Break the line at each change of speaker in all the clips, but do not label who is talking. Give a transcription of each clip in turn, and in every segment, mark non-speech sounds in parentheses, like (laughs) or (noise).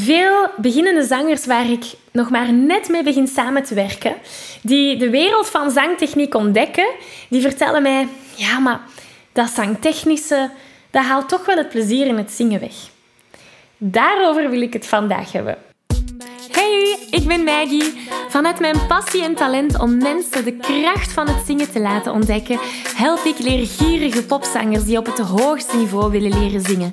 Veel beginnende zangers waar ik nog maar net mee begin samen te werken, die de wereld van zangtechniek ontdekken, die vertellen mij: ja, maar dat zangtechnische, dat haalt toch wel het plezier in het zingen weg. Daarover wil ik het vandaag hebben. Hey, ik ben Maggie. Vanuit mijn passie en talent om mensen de kracht van het zingen te laten ontdekken, help ik leergierige popzangers die op het hoogste niveau willen leren zingen.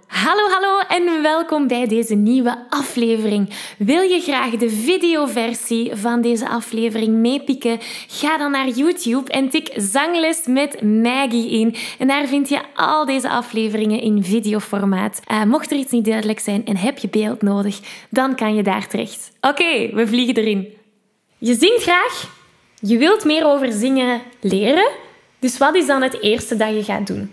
Hallo, hallo en welkom bij deze nieuwe aflevering. Wil je graag de videoversie van deze aflevering meepikken? Ga dan naar YouTube en tik Zangles met Maggie in. En daar vind je al deze afleveringen in videoformaat. Uh, mocht er iets niet duidelijk zijn en heb je beeld nodig, dan kan je daar terecht. Oké, we vliegen erin. Je zingt graag? Je wilt meer over zingen leren? Dus wat is dan het eerste dat je gaat doen?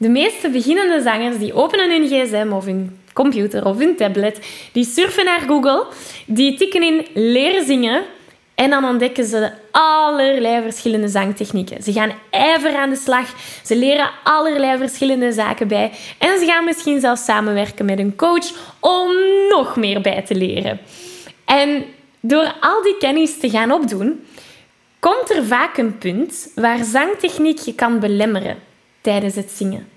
De meeste beginnende zangers die openen hun gsm of hun computer of hun tablet, die surfen naar Google, die tikken in leren zingen en dan ontdekken ze allerlei verschillende zangtechnieken. Ze gaan ijver aan de slag, ze leren allerlei verschillende zaken bij en ze gaan misschien zelfs samenwerken met een coach om nog meer bij te leren. En door al die kennis te gaan opdoen, komt er vaak een punt waar zangtechniek je kan belemmeren tijdens het zingen.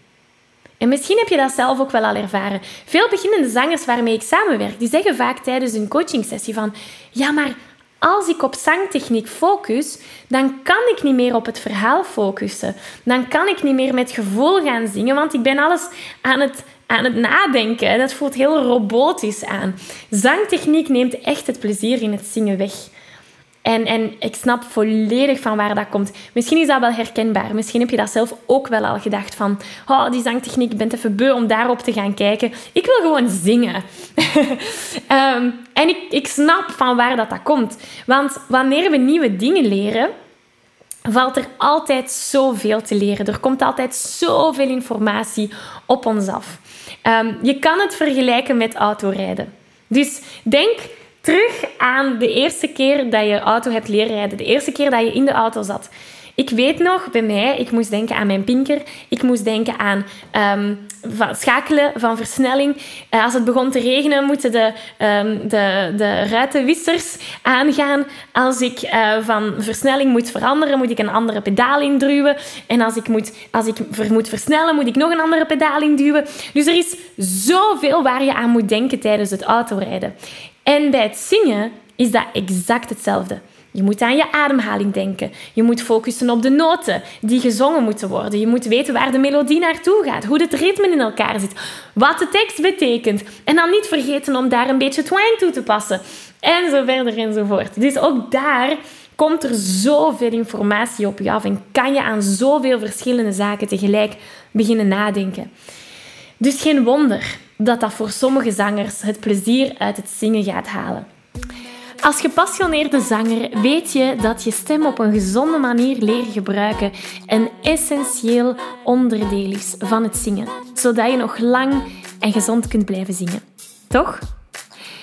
En misschien heb je dat zelf ook wel al ervaren. Veel beginnende zangers waarmee ik samenwerk, die zeggen vaak tijdens een coachingsessie van ja, maar als ik op zangtechniek focus, dan kan ik niet meer op het verhaal focussen. Dan kan ik niet meer met gevoel gaan zingen, want ik ben alles aan het, aan het nadenken. Dat voelt heel robotisch aan. Zangtechniek neemt echt het plezier in het zingen weg. En, en ik snap volledig van waar dat komt. Misschien is dat wel herkenbaar. Misschien heb je dat zelf ook wel al gedacht van... Oh, die zangtechniek, ik ben te beu om daarop te gaan kijken. Ik wil gewoon zingen. (laughs) Ehm, en ik, snap van waar dat, dat komt. Want wanneer we nieuwe dingen leren valt er altijd zoveel te leren. Er komt altijd zoveel informatie op ons af. Um, je kan het vergelijken met autorijden. Dus denk terug aan de eerste keer dat je auto hebt leren rijden. De eerste keer dat je in de auto zat. Ik weet nog, bij mij, ik moest denken aan mijn pinker. Ik moest denken aan um, van schakelen van versnelling. Uh, als het begon te regenen, moeten de, um, de, de ruitenwissers aangaan. Als ik uh, van versnelling moet veranderen, moet ik een andere pedaal induwen. En als ik, moet, als ik ver, moet versnellen, moet ik nog een andere pedaal induwen. Dus er is zoveel waar je aan moet denken tijdens het autorijden. En bij het zingen is dat exact hetzelfde. Je moet aan je ademhaling denken. Je moet focussen op de noten die gezongen moeten worden. Je moet weten waar de melodie naartoe gaat, hoe het ritme in elkaar zit, wat de tekst betekent. En dan niet vergeten om daar een beetje twang toe te passen. En zo verder enzovoort. Dus ook daar komt er zoveel informatie op je af en kan je aan zoveel verschillende zaken tegelijk beginnen nadenken. Dus geen wonder dat dat voor sommige zangers het plezier uit het zingen gaat halen. Als gepassioneerde zanger weet je dat je stem op een gezonde manier leren gebruiken een essentieel onderdeel is van het zingen, zodat je nog lang en gezond kunt blijven zingen. Toch?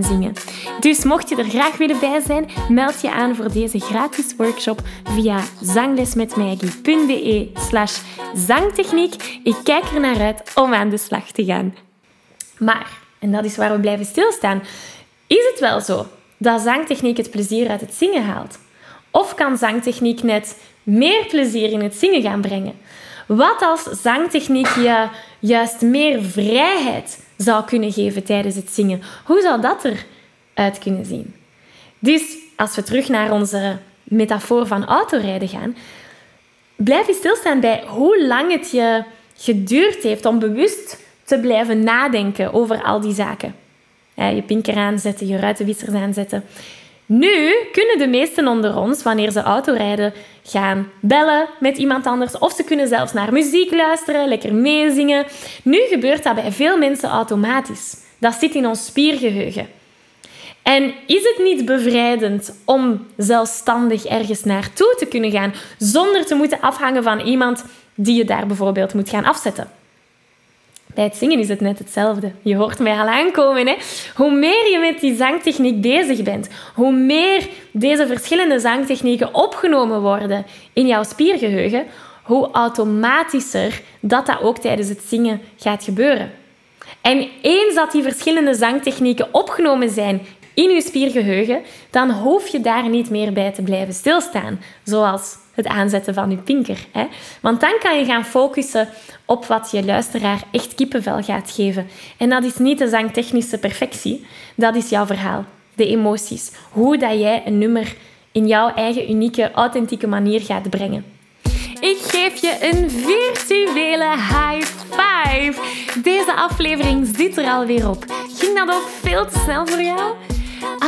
zingen. Dus mocht je er graag willen bij zijn, meld je aan voor deze gratis workshop via zanglesmetmaggie.be slash zangtechniek. Ik kijk er naar uit om aan de slag te gaan. Maar, en dat is waar we blijven stilstaan, is het wel zo dat zangtechniek het plezier uit het zingen haalt? Of kan zangtechniek net meer plezier in het zingen gaan brengen? Wat als zangtechniek je juist meer vrijheid zou kunnen geven tijdens het zingen? Hoe zou dat eruit kunnen zien? Dus als we terug naar onze metafoor van autorijden gaan, blijf je stilstaan bij hoe lang het je geduurd heeft om bewust te blijven nadenken over al die zaken. Je pinker aanzetten, je ruitenwissers aanzetten. Nu kunnen de meesten onder ons, wanneer ze autorijden, gaan bellen met iemand anders of ze kunnen zelfs naar muziek luisteren, lekker meezingen. Nu gebeurt dat bij veel mensen automatisch. Dat zit in ons spiergeheugen. En is het niet bevrijdend om zelfstandig ergens naartoe te kunnen gaan zonder te moeten afhangen van iemand die je daar bijvoorbeeld moet gaan afzetten? Bij het zingen is het net hetzelfde. Je hoort mij al aankomen. Hè? Hoe meer je met die zangtechniek bezig bent, hoe meer deze verschillende zangtechnieken opgenomen worden in jouw spiergeheugen, hoe automatischer dat dat ook tijdens het zingen gaat gebeuren. En eens dat die verschillende zangtechnieken opgenomen zijn in je spiergeheugen, dan hoef je daar niet meer bij te blijven stilstaan. Zoals het aanzetten van je pinker. Hè? Want dan kan je gaan focussen op wat je luisteraar echt kippenvel gaat geven. En dat is niet de zangtechnische perfectie, dat is jouw verhaal. De emoties. Hoe dat jij een nummer in jouw eigen unieke, authentieke manier gaat brengen. Ik geef je een virtuele high five. Deze aflevering zit er alweer op. Ging dat ook veel te snel voor jou?